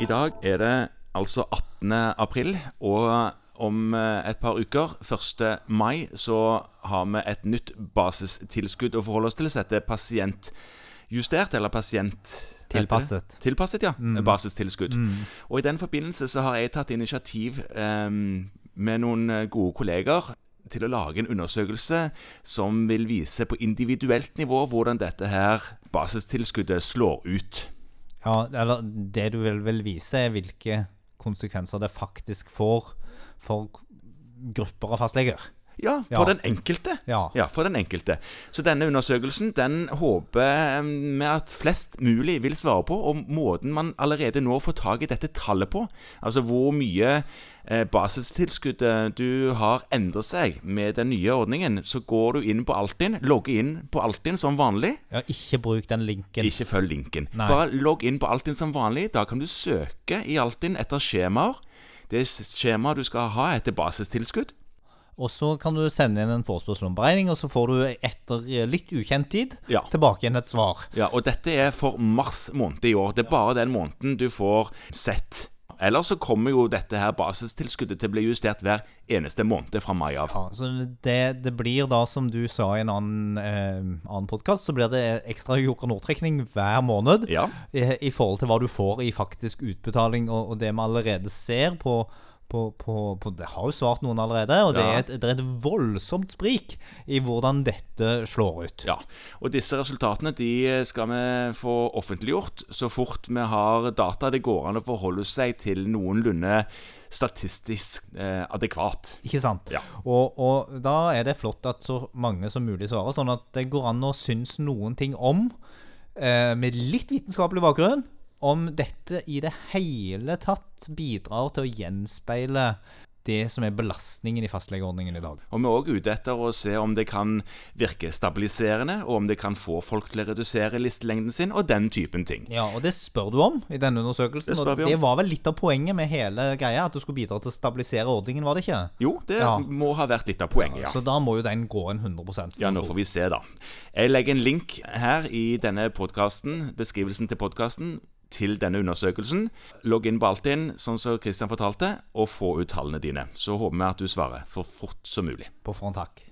I dag er det altså 18. april, og om eh, et par uker, 1. mai, så har vi et nytt basistilskudd å forholde oss til. Så dette er pasientjustert, eller pasient... Tilpasset. Tilpasset, ja. Basistilskudd. Og i den forbindelse så har jeg tatt initiativ eh, med noen gode kolleger til å lage en undersøkelse som vil vise på individuelt nivå hvordan dette her basistilskuddet slår ut. Ja, eller det du vil, vil vise, er hvilke konsekvenser det faktisk får for grupper av fastleger. Ja, for den enkelte. Ja. for den enkelte. Så denne undersøkelsen den håper vi at flest mulig vil svare på, og måten man allerede nå får tak i dette tallet på, altså hvor mye eh, basistilskuddet du har endret seg med den nye ordningen, så går du inn på Altinn, logger inn på Altinn som vanlig. Ja, ikke bruk den linken. Ikke følg linken. Nei. Bare logg inn på Altinn som vanlig. Da kan du søke i Altinn etter skjemaer. Det skjemaet du skal ha, heter basistilskudd. Og så kan du sende inn en forespørsel om beregning, og så får du etter litt ukjent tid Ja. tilbake igjen et svar. Ja, og dette er for mars måned i år. Det er bare den måneden du får sett. Ellers så kommer jo dette her basistilskuddet til å bli justert hver eneste måned fra mai av. Ja, så det, det blir da, som du sa i en annen, eh, annen podkast, så blir det ekstra Joker Nord-trekning hver måned. Ja. I, I forhold til hva du får i faktisk utbetaling, og, og det vi allerede ser på, på, på, på Det har jo svart noen allerede, og det, Ja. er et, det er et voldsomt sprik i hvordan dette slår ut. Ja, og disse resultatene de skal vi få offentliggjort så fort vi har data det går an å forholde seg til noenlunde statistisk eh, adekvat. Ikke sant? Ja. Og, og da er det flott at så mange som mulig svarer, sånn at det går an å synes noen ting om, eh, med litt vitenskapelig bakgrunn, om dette i det hele tatt bidrar til å gjenspeile det som er belastningen i fastlegeordningen i dag. Og vi er òg ute etter å se om det kan virke stabiliserende, og om det kan få folk til å redusere listelengden sin, og den typen ting. Ja, og det spør du om i denne undersøkelsen. Det og det var vel litt av poenget med hele greia, at det skulle bidra til å stabilisere ordningen, var det ikke? Jo, det Ja. må ha vært litt av poenget, ja. Så da må jo den gå en 100% Ja, nå får vi se, da. Jeg legger en link her i denne podkasten, beskrivelsen til podkasten, til denne undersøkelsen. Logg inn på Altinn, sånn som Christian fortalte, og få ut tallene dine. Så håper vi at du svarer for fort som mulig. På front takk.